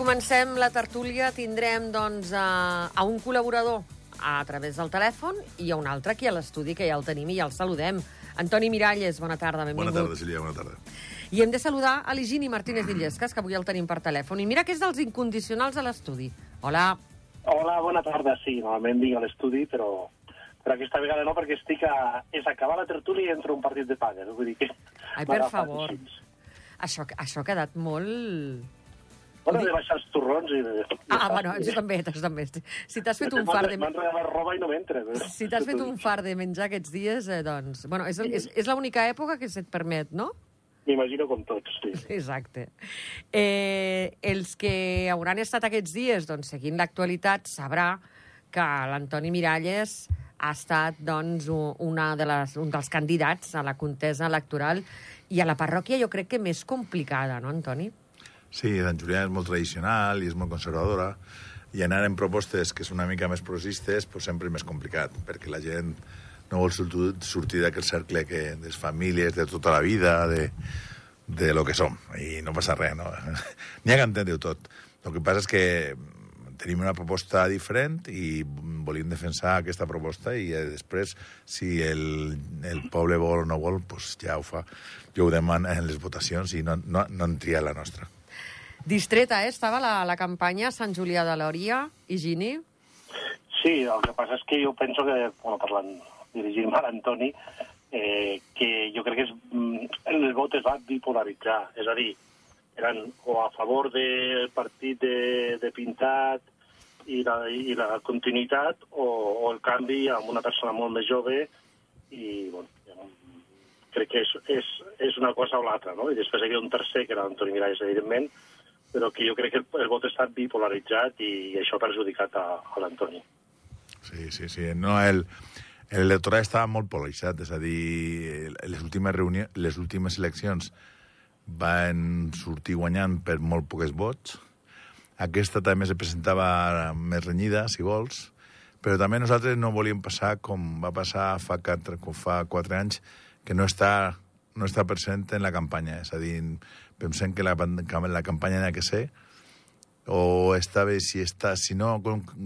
Comencem la tertúlia. Tindrem doncs, a, a un col·laborador a través del telèfon i a un altre aquí a l'estudi, que ja el tenim i ja el saludem. Antoni Miralles, bona tarda, benvingut. Bona tarda, Sílvia, bona tarda. I hem de saludar a l'Higini Martínez d'Illescas, que avui el tenim per telèfon. I mira que és dels incondicionals a l'estudi. Hola. Hola, bona tarda. Sí, normalment vinc a l'estudi, però, però aquesta vegada no, perquè estic a... És acabar la tertúlia i entro un partit de pàdel. Vull dir que... Ai, per favor. així. Això, això ha quedat molt... Bueno, de baixar els torrons i... De, Ah, bueno, jo també, tu també. Si t'has fet un far de... M'han regalat roba i no m'entra. Si t'has fet un far de menjar aquests dies, eh, doncs... Bueno, és, és, és l'única època que se't permet, no? M'imagino com tots, sí. Exacte. Eh, els que hauran estat aquests dies doncs, seguint l'actualitat sabrà que l'Antoni Miralles ha estat doncs, una de les, un dels candidats a la contesa electoral i a la parròquia jo crec que més complicada, no, Antoni? Sí, Sant Julià és molt tradicional i és molt conservadora, i anar en propostes que són una mica més progressistes pues, sempre és més complicat, perquè la gent no vol sortir, d'aquest cercle que, de les famílies, de tota la vida, de, de lo que som, i no passa res, no? N'hi ha que entendre-ho tot. El que passa és que tenim una proposta diferent i volíem defensar aquesta proposta i eh, després, si el, el poble vol o no vol, pues ja ho fa. Jo ho demano en les votacions i no, no, no en triar la nostra. Distreta, eh? Estava la, la campanya Sant Julià de Lòria i Gini. Sí, el que passa és que jo penso que, bueno, parlant, dirigint-me a l'Antoni, eh, que jo crec que és, mm, el vot es va bipolaritzar. És a dir, eren o a favor del partit de, de Pintat i la, i la continuïtat o, o el canvi amb una persona molt més jove i, bueno, crec que és, és, és una cosa o l'altra, no? I després hi havia un tercer, que era l'Antoni Miralles, evidentment, però que jo crec que el, el vot està bipolaritzat i, i això ha perjudicat a, a l'Antoni. Sí, sí, sí. No, el, l'electorat estava molt polaritzat, és a dir, les últimes, reunió, les últimes eleccions van sortir guanyant per molt pocs vots. Aquesta també se presentava més renyida, si vols, però també nosaltres no volíem passar com va passar fa quatre, fa quatre anys, que no està, no està present en la campanya. És a dir, pensem que la, la campanya ha que ser o bé, si, està, si, no,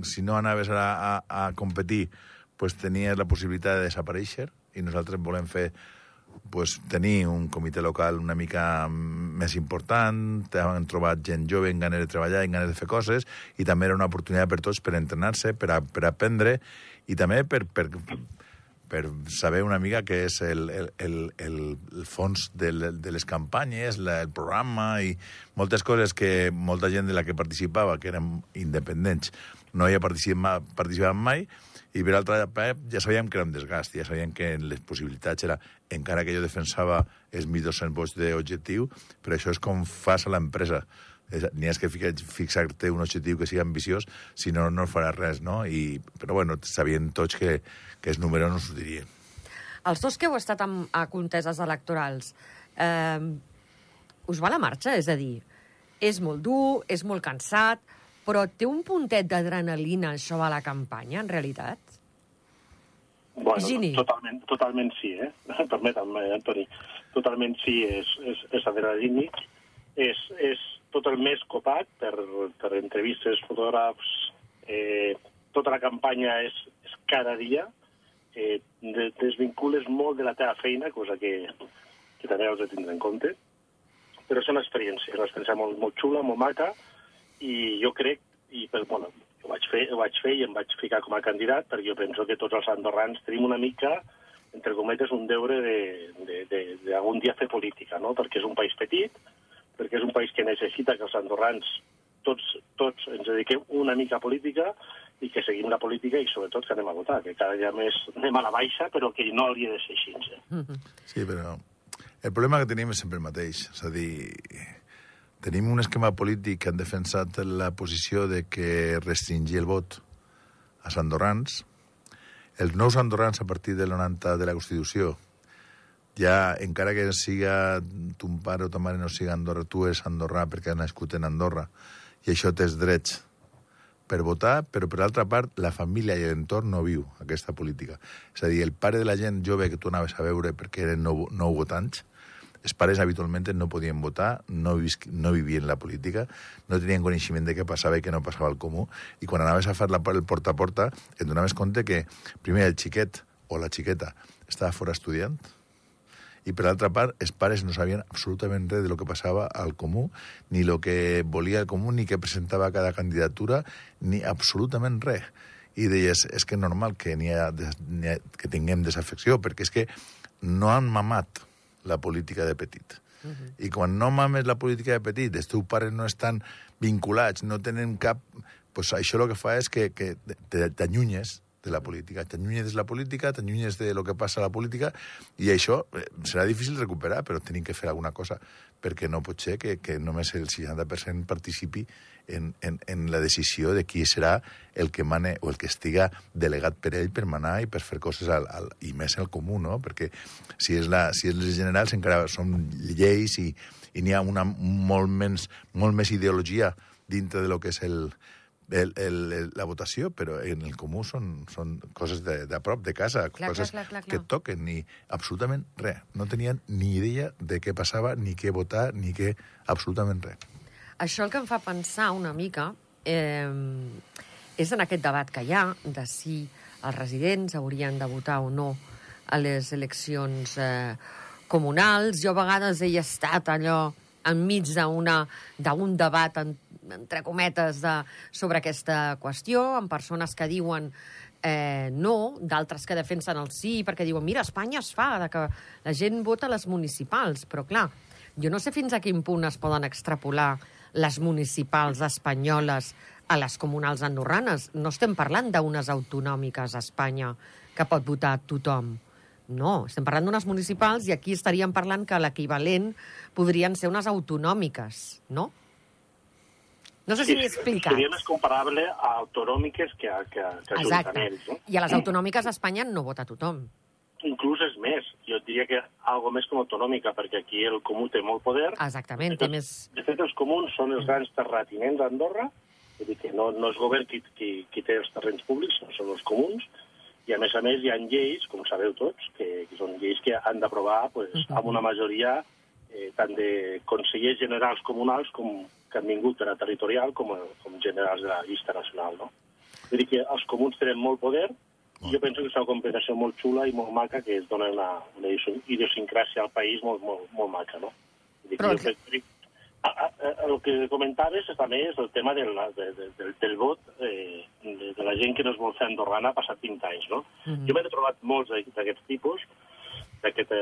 si no anaves a, a, a competir, pues tenies la possibilitat de desaparèixer i nosaltres volem fer pues, tenir un comitè local una mica més important, hem trobat gent jove amb ganes de treballar, amb ganes de fer coses, i també era una oportunitat per tots per entrenar-se, per, a, per aprendre, i també per, per, per saber una mica què és el, el, el, el, fons de, de les campanyes, la, el programa i moltes coses que molta gent de la que participava, que eren independents, no hi ha participat, participat mai, i per altra part ja sabíem que era un desgast, ja sabíem que les possibilitats era, encara que jo defensava els 1.200 vots d'objectiu, però això és com fas a l'empresa. És- N'hi has que ficar- fixar-te un objectiu que sigui ambiciós, si no, no faràs res, no? I, però bueno, sabien tots que, que els números no sortirien. Els dos que heu estat amb, a conteses electorals, eh, us va la marxa? És a dir, és molt dur, és molt cansat, però té un puntet d'adrenalina això a la campanya, en realitat? Bueno, Gini. totalment, totalment sí, eh? Permeta'm, eh, Antoni. Totalment sí, és, és, és adrenalini. És, és tot el mes copat per, per entrevistes, fotògrafs. Eh, tota la campanya és, és cada dia. Eh, de- desvincules molt de la teva feina, cosa que, que també has de tindre en compte. Però és una experiència, una experiència molt, molt xula, molt maca, i jo crec, i per, bueno, ho vaig, fer, ho vaig fer i em vaig ficar com a candidat perquè jo penso que tots els andorrans tenim una mica, entre cometes, un deure d'algun de, de, de, d'algun dia fer política, no? perquè és un país petit, perquè és un país que necessita que els andorrans tots, tots ens dediquem una mica a política i que seguim la política i sobretot que anem a votar, que cada dia més anem a la baixa, però que no hauria de ser així. Eh? Sí, però el problema que tenim és sempre el mateix. És a dir, tenim un esquema polític que han defensat la posició de que restringir el vot als andorrans. Els nous andorrans, a partir del 90 de la Constitució, ja, encara que siga ton pare o ta mare no siga Andorra, tu és andorrà perquè has nascut en Andorra, i això tens drets per votar, però per altra part la família i l'entorn no viu aquesta política. És a dir, el pare de la gent jove que tu anaves a veure perquè eren nou, nou votants, els pares habitualment no podien votar, no, visc, no vivien la política, no tenien coneixement de què passava i què no passava al comú, i quan anaves a fer la, el porta a porta et donaves compte que, primer, el xiquet o la xiqueta estava fora estudiant, i per l'altra part, els pares no sabien absolutament res de lo que passava al comú, ni el que volia el comú, ni què presentava cada candidatura, ni absolutament res. I deies, és que és normal que, n'hi ha, n'hi ha, que tinguem desafecció, perquè és que no han mamat la política de petit. Uh -huh. I quan no mames la política de petit, els teus pares no estan vinculats, no tenen cap... Pues això el que fa és que, que t'allunyes de la política. T'allunyes de la política, t'allunyes de lo que passa a la política, i això eh, serà difícil recuperar, però tenim que fer alguna cosa, perquè no pot ser que, que només el 60% participi en, en, en la decisió de qui serà el que mane o el que estiga delegat per ell per manar i per fer coses al, al, i més al comú, no? Perquè si és, la, si és les generals encara són lleis i, i n'hi ha una molt, menys, molt més ideologia dintre de lo que és el, el, el, el, la votació, però en el comú són, són coses de, de prop, de casa, clar, coses clar, clar, clar, que et toquen, ni absolutament res. No tenien ni idea de què passava, ni què votar, ni què... absolutament res. Això el que em fa pensar una mica eh, és en aquest debat que hi ha de si els residents haurien de votar o no a les eleccions eh, comunals. Jo a vegades he estat allò enmig d'un debat en, entre cometes de, sobre aquesta qüestió, amb persones que diuen eh, no, d'altres que defensen el sí, perquè diuen, mira, Espanya es fa, de que la gent vota les municipals, però clar, jo no sé fins a quin punt es poden extrapolar les municipals espanyoles a les comunals andorranes. No estem parlant d'unes autonòmiques a Espanya que pot votar tothom. No, estem parlant d'unes municipals i aquí estaríem parlant que l'equivalent podrien ser unes autonòmiques, no? No sé si m'he explicat. Seria més comparable a autonòmiques que a, que, que ajuntaments. No? I a les autonòmiques a Espanya no vota tothom. Inclús és més. Jo et diria que algo més com autonòmica, perquè aquí el comú té molt poder. Exactament, té més... De fet, els comuns són els grans terratinents d'Andorra, vull dir que no, no és govern qui, qui, qui té els terrenys públics, no són els comuns, i a més a més hi ha lleis, com sabeu tots, que, que són lleis que han d'aprovar pues, amb una majoria eh, tant de consellers generals comunals com que han vingut de la territorial com, com generals de la llista nacional. No? Vull dir que els comuns tenen molt poder i jo penso que és una combinació molt xula i molt maca que es dona una, una idiosincràsia al país molt, molt, molt maca. No? Vull dir que Però jo crec, el que comentaves també és el tema del, de, de, del, del vot eh, de, de la gent que no es vol fer andorrana ha passat 20 anys. No? Mm -hmm. Jo m'he trobat molts d'aquests tipus, d'aquest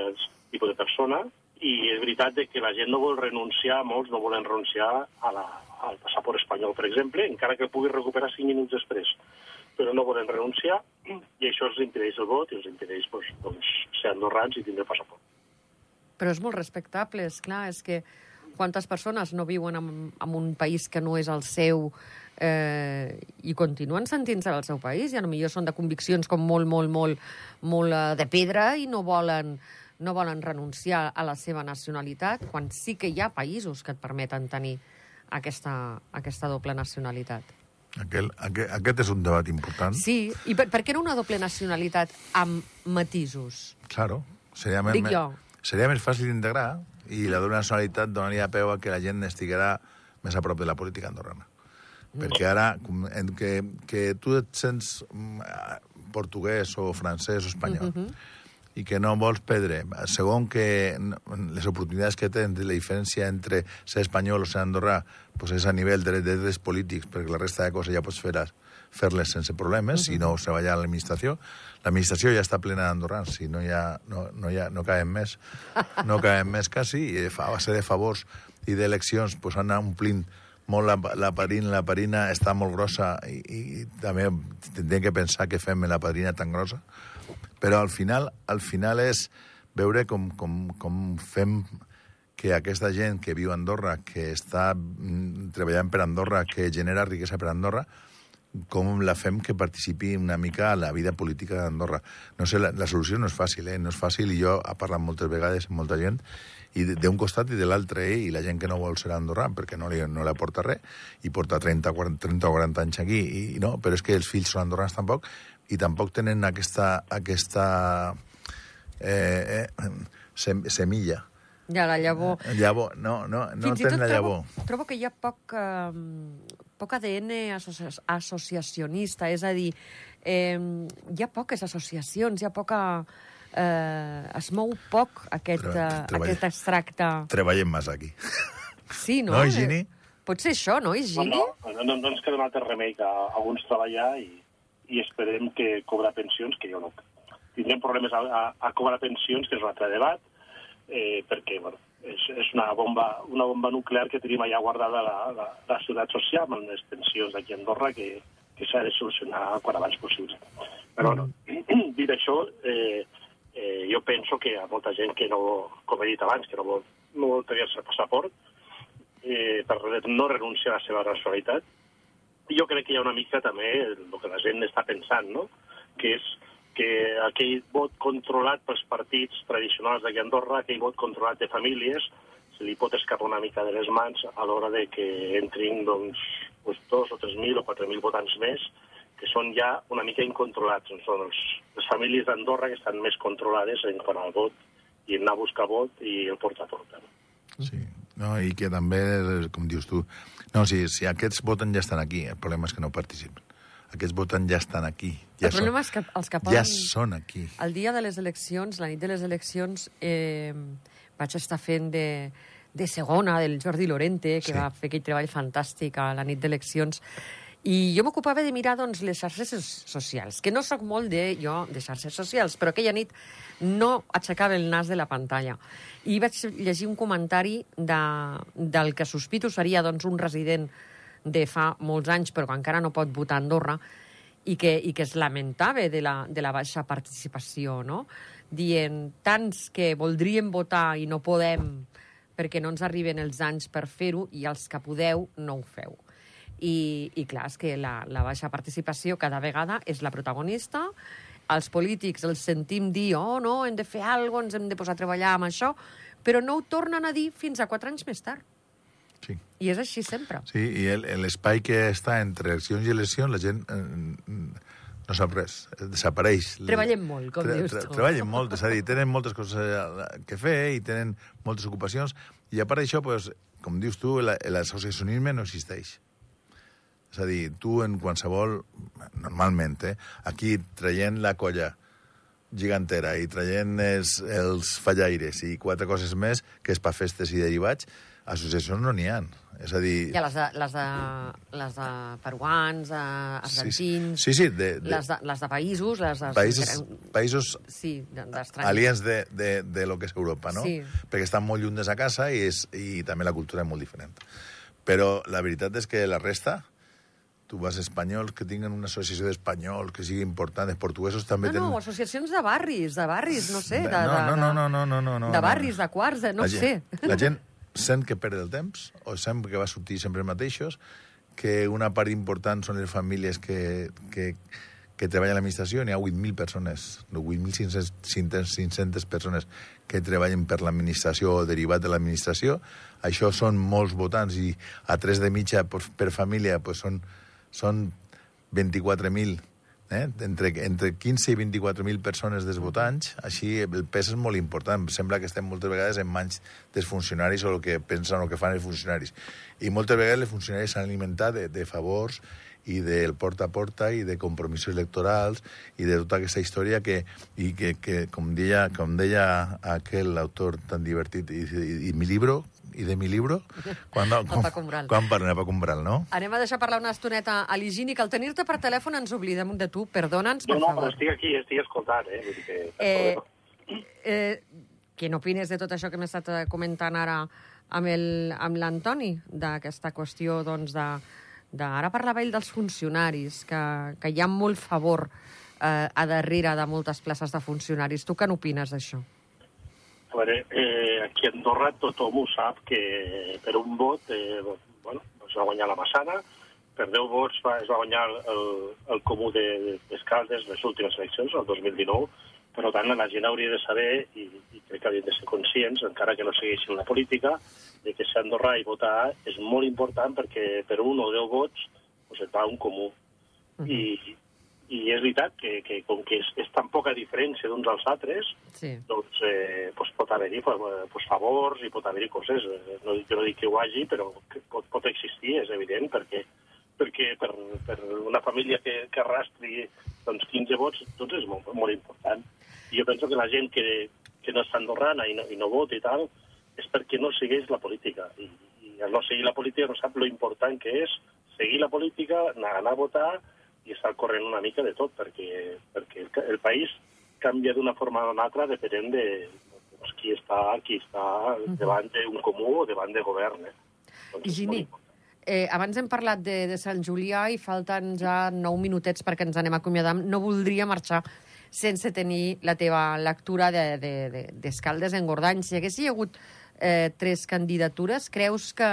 tipus de persona, i és veritat de que la gent no vol renunciar, molts no volen renunciar a la, al passaport espanyol, per exemple, encara que el pugui recuperar 5 minuts després. Però no volen renunciar i això els impedeix el vot i els impedeix doncs, doncs, ser andorrans i tindre passaport. Però és molt respectable, és clar, és que quantes persones no viuen en, en un país que no és el seu eh, i continuen sentint-se al seu país i potser són de conviccions com molt, molt, molt, molt eh, de pedra i no volen, no volen renunciar a la seva nacionalitat, quan sí que hi ha països que et permeten tenir aquesta, aquesta doble nacionalitat. Aquel, aquest, aquest és un debat important. Sí, i per, per què no una doble nacionalitat amb matisos? Claro. Seria jo. seria més fàcil d'integrar i la doble nacionalitat donaria peu a que la gent estiguera més a prop de la política andorrana. Perquè ara, en que, que tu et sents mm, portuguès o francès o espanyol i que no vols perdre, segon que les oportunitats que tens, la diferència entre ser espanyol o ser andorrà, pues és a nivell de, de drets polítics, perquè la resta de coses ja pots fer-les fer-les sense problemes, si no treballar a l'administració. L'administració ja està plena d'andorrans, si no, hi ha, no, no, hi ha, no caben més, no caben més quasi, i a base de favors i d'eleccions pues, han anat omplint molt la, la parina, la parina està molt grossa i, i també tindrem que pensar què fem amb la parina tan grossa, però al final, al final és veure com, com, com fem que aquesta gent que viu a Andorra, que està mm, treballant per Andorra, que genera riquesa per Andorra, com la fem que participi una mica a la vida política d'Andorra. No sé, la, la solució no és fàcil, eh? No és fàcil, i jo he parlat moltes vegades amb molta gent, i de- d'un costat i de l'altre, eh? I la gent que no vol ser andorrà, perquè no li, no li aporta res, i porta 30, 40, 30 o 40 anys aquí, i, i no, però és que els fills són andorrans tampoc, i tampoc tenen aquesta, aquesta eh, eh, sem, semilla Ja, la llavor... Llavor, no, no, no Fins tot la trobo, llavor. trobo que hi ha poc, eh, poc ADN associ associacionista, és a dir, eh, hi ha poques associacions, hi ha poca... Eh, es mou poc aquest, Tre- eh, treball- aquest extracte. Treballem més aquí. Sí, no? No, Higini? Eh, Pot ser això, no, No, Higini? no, no, no ens queda un altre remei que alguns treballar i, i esperem que cobrar pensions, que jo no... Tindrem problemes a, a, a cobrar pensions, que és un altre debat, eh, perquè bueno, és, és una, bomba, una bomba nuclear que tenim allà guardada a la, la, la ciutat social amb les pensions aquí a Andorra que, que s'ha de solucionar quan abans possible. Però bueno, dit això, eh, eh, jo penso que hi ha molta gent que no, com he dit abans, que no vol, no vol tenir-se passaport, eh, per no renunciar a la seva nacionalitat. Jo crec que hi ha una mica també el que la gent està pensant, no? que és que aquell vot controlat pels partits tradicionals d'aquí a Andorra, aquell vot controlat de famílies, se li pot escapar una mica de les mans a l'hora de que entrin doncs, doncs dos o tres mil o quatre mil votants més, que són ja una mica incontrolats. Són els, les famílies d'Andorra que estan més controlades en quant al vot i anar a buscar vot i el porta a porta. Sí. No, I que també, com dius tu... No, si, si aquests voten ja estan aquí, el problema és que no participen. Aquests voten ja estan aquí. Ja el problema és que els que Ja poden... són aquí. El dia de les eleccions, la nit de les eleccions, eh, vaig estar fent de, de segona del Jordi Lorente, que Sí. va fer aquell treball fantàstic a la nit d'eleccions, i jo m'ocupava de mirar doncs, les xarxes so- socials, que no sóc molt de, jo, de xarxes socials, però aquella nit no aixecava el nas de la pantalla. I vaig llegir un comentari de, del que sospito seria doncs, un resident de fa molts anys, però que encara no pot votar a Andorra, i que, i que es lamentava de la, de la baixa participació, no? dient tants que voldríem votar i no podem perquè no ens arriben els anys per fer-ho i els que podeu no ho feu. I, i clar, és que la, la baixa participació cada vegada és la protagonista, els polítics els sentim dir oh, no, hem de fer alguna cosa, ens hem de posar a treballar amb això, però no ho tornen a dir fins a quatre anys més tard. Sí. I és així sempre. Sí, i el- l'espai que està entre eleccions i eleccions, la gent eh, no sap res, desapareix. Treballem molt, com dius tu. Treballen molt, és a dir, tenen moltes coses eh, que fer i tenen moltes ocupacions, i a part d'això, pues, com dius tu, la- l'associacionisme no existeix. És a dir, tu en qualsevol, normalment, eh, aquí traient la colla gigantera i traient els, els fallaires i quatre coses més, que és per festes i derivats, associacions no n'hi ha. És a dir... Hi ha les de, les de, les de peruans, eh, argentins, Sí, sí, de, de les, de, les de països, les de... països, països Sí, de- aliens de, de, de lo que és Europa, no? Sí. Perquè estan molt lluny de sa casa i, és, i també la cultura és molt diferent. Però la veritat és que la resta, tu vas a espanyols que tinguin una associació d'espanyols que sigui important, els portuguesos també No, no, tenen... associacions de barris, de barris, no sé. De, no, de, no, no, no, no, no, no, no, De no. barris, de quarts, de, no la sé. Gent, la gent sent que perd el temps, o sent que va sortir sempre els mateixos, que una part important són les famílies que, que, que treballen a l'administració. N'hi ha 8.000 persones, no, 8.500 500 persones que treballen per l'administració o derivat de l'administració. Això són molts votants i a 3 de mitja per, per família pues són, són 24.000 eh? entre, entre 15 i 24.000 persones dels votants, així el pes és molt important. Sembla que estem moltes vegades en mans dels funcionaris o el que pensen o el que fan els funcionaris. I moltes vegades els funcionaris s'han alimentat de, de favors i del porta a porta i de compromisos electorals i de tota aquesta història que, i que, que com, deia, com deia aquell autor tan divertit i, i, i mi libro, i de mi libro, quan, quan, Paco Umbral. quan parla Paco Umbral, no? Anem a deixar parlar una estoneta a l'Higini, que al tenir-te per telèfon ens oblidem de tu. Perdona'ns, No, per no, però favor. estic aquí, estic escoltant, eh? Vull dir que... Eh, eh, què n'opines de tot això que m'he estat eh, comentant ara amb el- amb l'Antoni, d'aquesta qüestió, doncs, de, de... Ara parlava ell dels funcionaris, que, que hi ha molt favor eh, a darrere de moltes places de funcionaris. Tu què n'opines d'això? A veure, eh, aquí a Andorra tothom ho sap que per un vot eh, bueno, es va guanyar la Massana, per 10 vots va, es va guanyar el, el comú de, d'Escaldes les últimes eleccions, el 2019, per tant la gent hauria de saber, i, i crec que haurien de ser conscients, encara que no segueixin la política, de que ser Andorra i votar és molt important perquè per un o 10 vots pues, et va un comú. I, i és veritat que, que com que és, és tan poca diferència d'uns als altres, Sí. doncs eh, pues pot haver-hi pues, pues, favors i pot haver-hi coses. Eh, No, jo no dic que ho hagi, però que pot, pot existir, és evident, perquè, perquè per, per una família que, que arrastri doncs, 15 vots doncs és molt, molt important. I jo penso que la gent que, que no és andorrana i no, i no vota i tal és perquè no segueix la política. I, i al no seguir la política no sap lo important que és seguir la política, anar, anar a votar i estar corrent una mica de tot, perquè, perquè el, el país canvia d'una forma o d'una altra depenent de doncs, qui està, qui està davant d'un comú o davant de govern. Eh? Doncs important. eh, abans hem parlat de, de Sant Julià i falten ja nou minutets perquè ens anem acomiadant. No voldria marxar sense tenir la teva lectura d'Escaldes de, de, d'Escaldes en Gordany. Si hagués hi hagut eh, tres candidatures, creus que,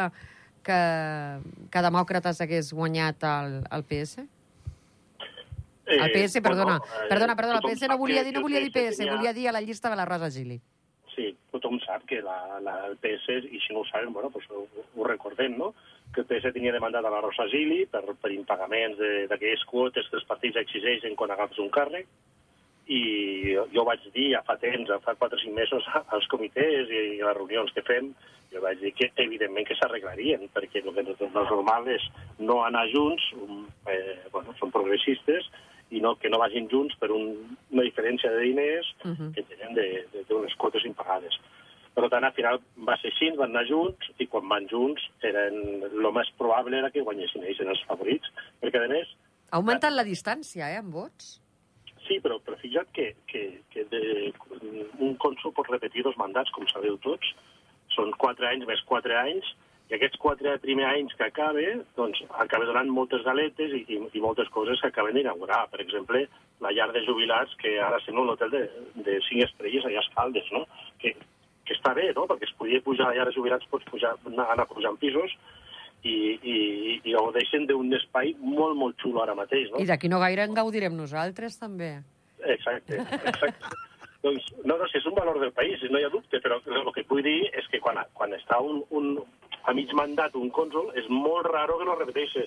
que, que Demòcrates hagués guanyat el, el PS? El PS, perdona, eh, perdona, perdona, el PS no volia dir, no volia dir PS, tenia- volia dir a la llista de la Rosa Gili. Sí, tothom sap que la, la, el PS, i si no ho saben, bueno, pues ho, ho recordem, no? que el PS tenia demandat a la Rosa Gili per, per impagaments de- d'aquelles quotes que els partits exigeixen quan agafes un càrrec, i jo, jo vaig dir ja fa temps, fa 4 o 5 mesos, als comitès i a les reunions que fem, jo vaig dir que evidentment que s'arreglarien, perquè el que no és normal és no anar junts, eh, bueno, són progressistes, i no, que no vagin junts per un, una diferència de diners uh -huh. que tenen de- de- d'unes quotes impagades. Per tant, al final va ser així, van anar junts, i quan van junts, eren, el més probable era que guanyessin ells en els favorits, perquè, a més, Ha augmentat la distància, eh, en vots? Sí, però, però fixa't que, que, que de, un cònsul pot repetir dos mandats, com sabeu tots. Són quatre anys més quatre anys, i aquests quatre primers anys que acabe, doncs, acaba donant moltes galetes i, i, i moltes coses que acaben d'inaugurar. Per exemple, la llar de jubilats, que ara sembla un hotel de, de cinc estrelles allà a Escaldes, no? Que, que està bé, no? Perquè es podia pujar a la llar de jubilats, pots pujar, anar, anar pujant pisos, i, i, i gaudeixen d'un espai molt, molt xulo ara mateix, no? I d'aquí no gaire en gaudirem nosaltres, també. Exacte, exacte. doncs, no, no, si és un valor del país, no hi ha dubte, però el que vull dir és que quan, quan està un, un, a mig mandat un cònsol, és molt raro que no repeteixi,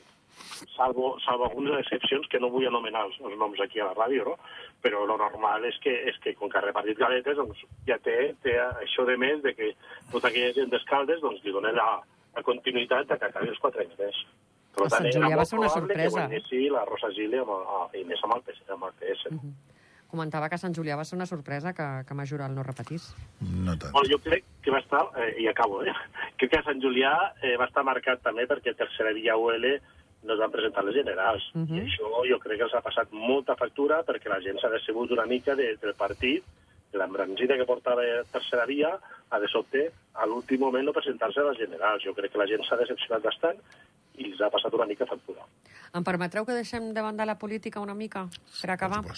salvo, salvo algunes excepcions que no vull anomenar els, els noms aquí a la ràdio, no? però lo normal és que, és que com que ha repartit galetes, doncs ja té, té això de més de que tota aquella gent d'escaldes doncs, li dona la, la continuïtat de que acabi els quatre anys més. Per A Sant Julià va ser una sorpresa. Que guanyessi la Rosa Gili amb, i més amb el PS. Amb el PS. Comentava que a Sant Julià va ser una sorpresa que, que Majoral no repetís. No tant. Bueno, jo crec que va estar, eh, i acabo, eh? crec que a Sant Julià eh, va estar marcat també perquè Tercera Via UL no es van presentar les generals. Uh -huh. I això jo crec que els ha passat molta factura perquè la gent s'ha decebut una mica de, del partit, de l'embranzida que portava Tercera Via, a de sobte, a l'últim moment no presentar-se a les generals. Jo crec que la gent s'ha decepcionat bastant i els ha passat una mica factura. Em permetreu que deixem de banda la política una mica, per acabar? Per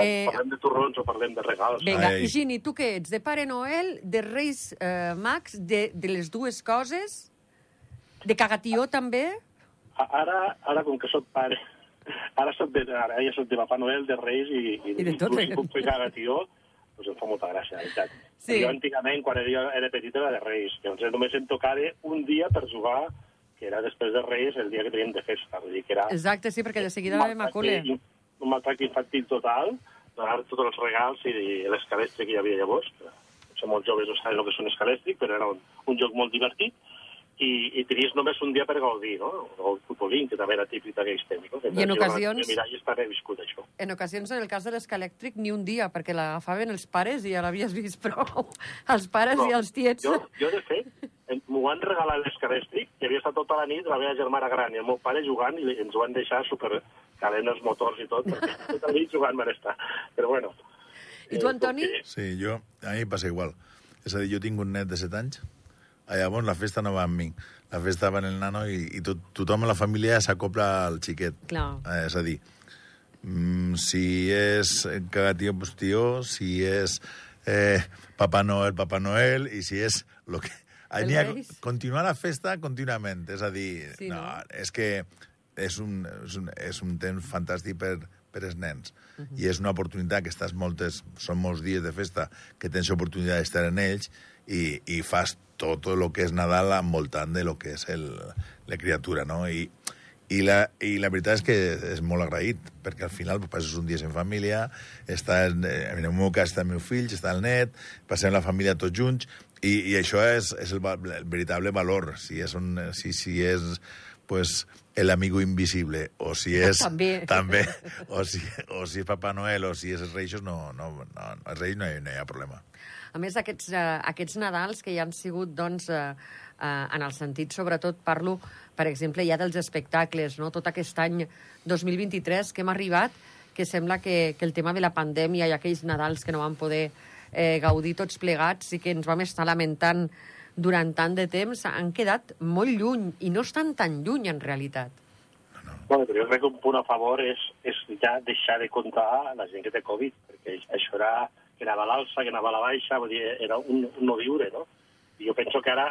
Eh, parlem de torrons o parlem de regals. Vinga, Ai. Gini, tu què ets? De Pare Noel, de Reis eh, Max, de, de les dues coses? De cagatió, també? A- Ara, ara com que soc pare, ara, soc de, ara ja soc de Papa Noel, de Reis i, i, I de tot, inclús si puc fer cagatió, doncs em fa molta gràcia, la veritat. Sí. Jo antigament, quan era, era petit, era de Reis. Llavors només em tocava un dia per jugar, que era després de Reis, el dia que teníem de festa. Vull dir que era Exacte, sí, perquè de seguida va Macule. Un maltracte infantil total, donar tots els regals i, l'escalèstric que hi havia llavors. que Som molt joves, no saben el que és un escalèstric, però era un, un joc molt divertit i, i tenies només un dia per gaudir, no? O el futbolín, que també era típic d'aquells temps. No? Que I en ocasions- Mira, i està viscut, això. En ocasions, en el cas de l'escalèctric, ni un dia, perquè l'agafaven els pares i ja l'havies vist prou. Els pares i els tiets. Jo, jo, de fet, m'ho van regalar l'escalèstric, i havia estat tota la nit la meva germana gran i el meu pare jugant, i ens ho van deixar super calent els motors i tot, perquè tota la nit jugant van estar. Però bueno... I tu, eh, Antoni? que- Sí, jo, a mi passa igual. És a dir, jo tinc un net de 7 anys, llavors la festa no va amb mi. La festa va en el nano i, i tot, tothom a la família s'acopla al xiquet. Clar. Eh, és a dir, mm, si és cagatío, pues tío, si és eh, Papà Noel, Papà Noel, i si és lo que... El continuar la festa contínuament, és a dir, Sí, no, no? és que és un, és un, és un temps fantàstic per, per als nens. Uh -huh. I és una oportunitat que estàs moltes, són molts dies de festa que tens oportunitat d'estar en ells i, i fas tot el que és Nadal envoltant de lo que és el, la criatura, no? I, I la, I la veritat és que és molt agraït, perquè al final passes un dia en família, està, en, en el meu cas està el meu fill, està el net, passem la família tots junts, i, i això és, és el, el veritable valor. Si és, un, si, si és pues, el amigo invisible, o si és... També. també o, si, o si és Papà Noel, o si és els no, no, no, els Reis no hi, no hi ha problema. A més, aquests, uh, aquests Nadals que hi han sigut, doncs, uh, uh, en el sentit, sobretot, parlo, per exemple, ja dels espectacles, no? Tot aquest any 2023 que hem arribat, que sembla que, que el tema de la pandèmia i aquells Nadals que no vam poder eh, gaudir tots plegats i que ens vam estar lamentant durant tant de temps, han quedat molt lluny, i no estan tan lluny, en realitat. Bueno, però jo crec que un punt a favor és, és ja deixar de comptar la gent que té Covid, perquè això era que anava a l'alça, que anava a la baixa, vull dir, era un, un no viure, no? I jo penso que ara,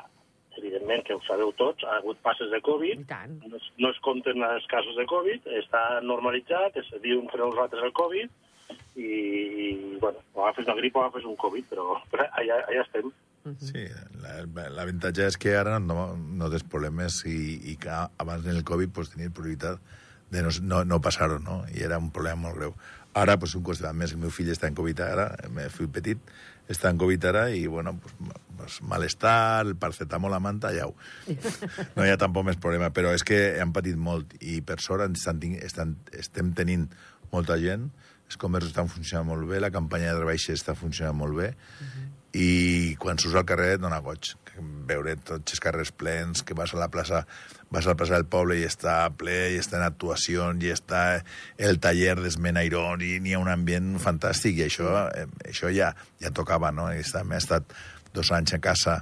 evidentment, que ho sabeu tots, ha hagut passes de Covid, no es, no es compten els casos de Covid, està normalitzat, es diu entre nosaltres el Covid, i, i bueno, o agafes una grip o agafes un Covid, però, però allà, allà estem. Sí, la- l'avantatge és que ara no, no tens problemes i, i que abans en el Covid pues, tenies prioritat de no, no, no passar-ho, no? I era un problema molt greu. Ara, pues, un costat més, el meu fill està en Covid ara, el meu fill petit està en Covid ara i, bueno, pues, pues, malestar, el paracetamol, la manta, ja ho. No hi ha tampoc més problema, però és que han patit molt i per sort estan, estan, estem tenint molta gent, els comerços estan funcionant molt bé, la campanya de rebaixes està funcionant molt bé, i quan surts al carrer et dona goig veure tots els carrers plens, que vas a la plaça vas a la plaça del poble i està ple, i està en actuació, i està el taller d'Esmenairón, i n'hi ha un ambient fantàstic, i això, eh, això ja, ja tocava, no? I està, m'he estat dos anys a casa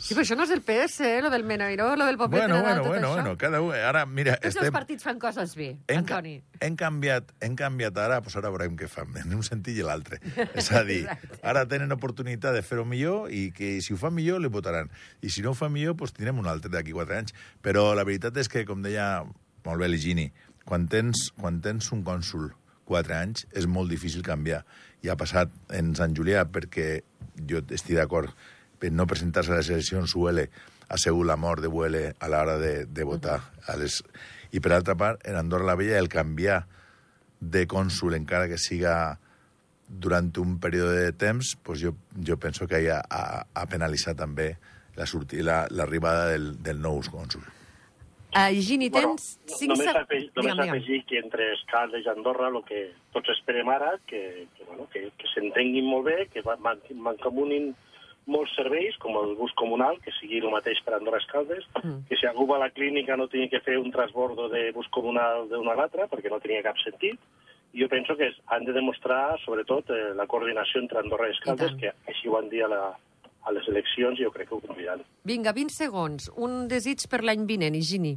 Sí, però això no és del PS, eh? lo del Menairó, lo del paper Bueno, Nadal, bueno, tot bueno, això. bueno, cada un... Ara, mira, Tots els partits fan coses bé, hem, ca- Antoni. hem, canviat, hem canviat ara, doncs ara veurem què fan, en un sentit i l'altre. És a dir, ara tenen oportunitat de fer-ho millor i que si ho fa millor li votaran. I si no ho fa millor, doncs tindrem un altre d'aquí quatre anys. Però la veritat és que, com deia molt bé l'Higini, quan tens, quan tens un cònsul quatre anys és molt difícil canviar. I ha passat en Sant Julià perquè jo estic d'acord no presentar-se a les eleccions Huele ha sigut la mort de Huele a l'hora de, de votar. A les... I per altra part, en Andorra la Vella, el canviar de cònsul, encara que siga durant un període de temps, pues jo, jo penso que ha, ha, ha penalitzat també la sortida, la- l'arribada del, del nou cònsul. Uh, Gini, tens no- cinc... només, seg- afegir, només digue'm. afegir que entre Escaldes i Andorra el que tots esperem ara, que, que, bueno, que, que s'entenguin molt bé, que va- man- mancomunin molts serveis, com el bus comunal, que sigui el mateix per Andorra Escaldes, Mm. que si algú va a la clínica no tingui que fer un transbordo de bus comunal d'una a l'altra, perquè no tenia cap sentit. Jo penso que han de demostrar, sobretot, eh, la coordinació entre Andorra i Escaldes, que així ho van dir a, la, a les eleccions i jo crec que ho compliran. Vinga, 20 segons. Un desig per l'any vinent, Gini.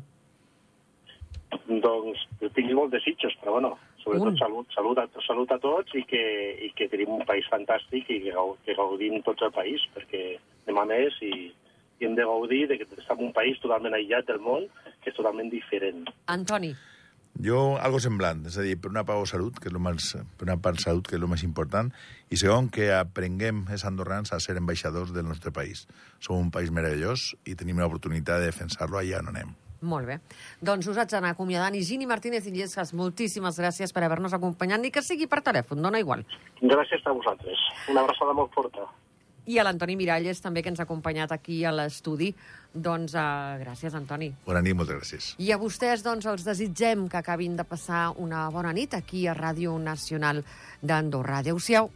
Doncs tinc molts desitjos, però bueno, sobretot Un. salut, salut, a, salut a tots i que, i que tenim un país fantàstic i que, que gaudim tots el país, perquè demà més i, i hem de gaudir de que estem en un país totalment aïllat del món, que és totalment diferent. Antoni. Jo, algo semblant, és a dir, per una part salut, que és lo més, per una part salut, que és el més important, i segon, que aprenguem els andorrans a ser ambaixadors del nostre país. Som un país meravellós i tenim l'oportunitat de defensar-lo allà on anem. Molt bé. Doncs us haig d'anar acomiadant. I Gini Martínez Illescas, moltíssimes gràcies per haver-nos acompanyat, ni que sigui per telèfon, dona igual. Gràcies a vosaltres. Una abraçada molt forta. I a l'Antoni Miralles, també, que ens ha acompanyat aquí a l'estudi. Doncs uh, gràcies, Antoni. Bona nit, moltes gràcies. I a vostès, doncs, els desitgem que acabin de passar una bona nit aquí a Ràdio Nacional d'Andorra. Adéu-siau.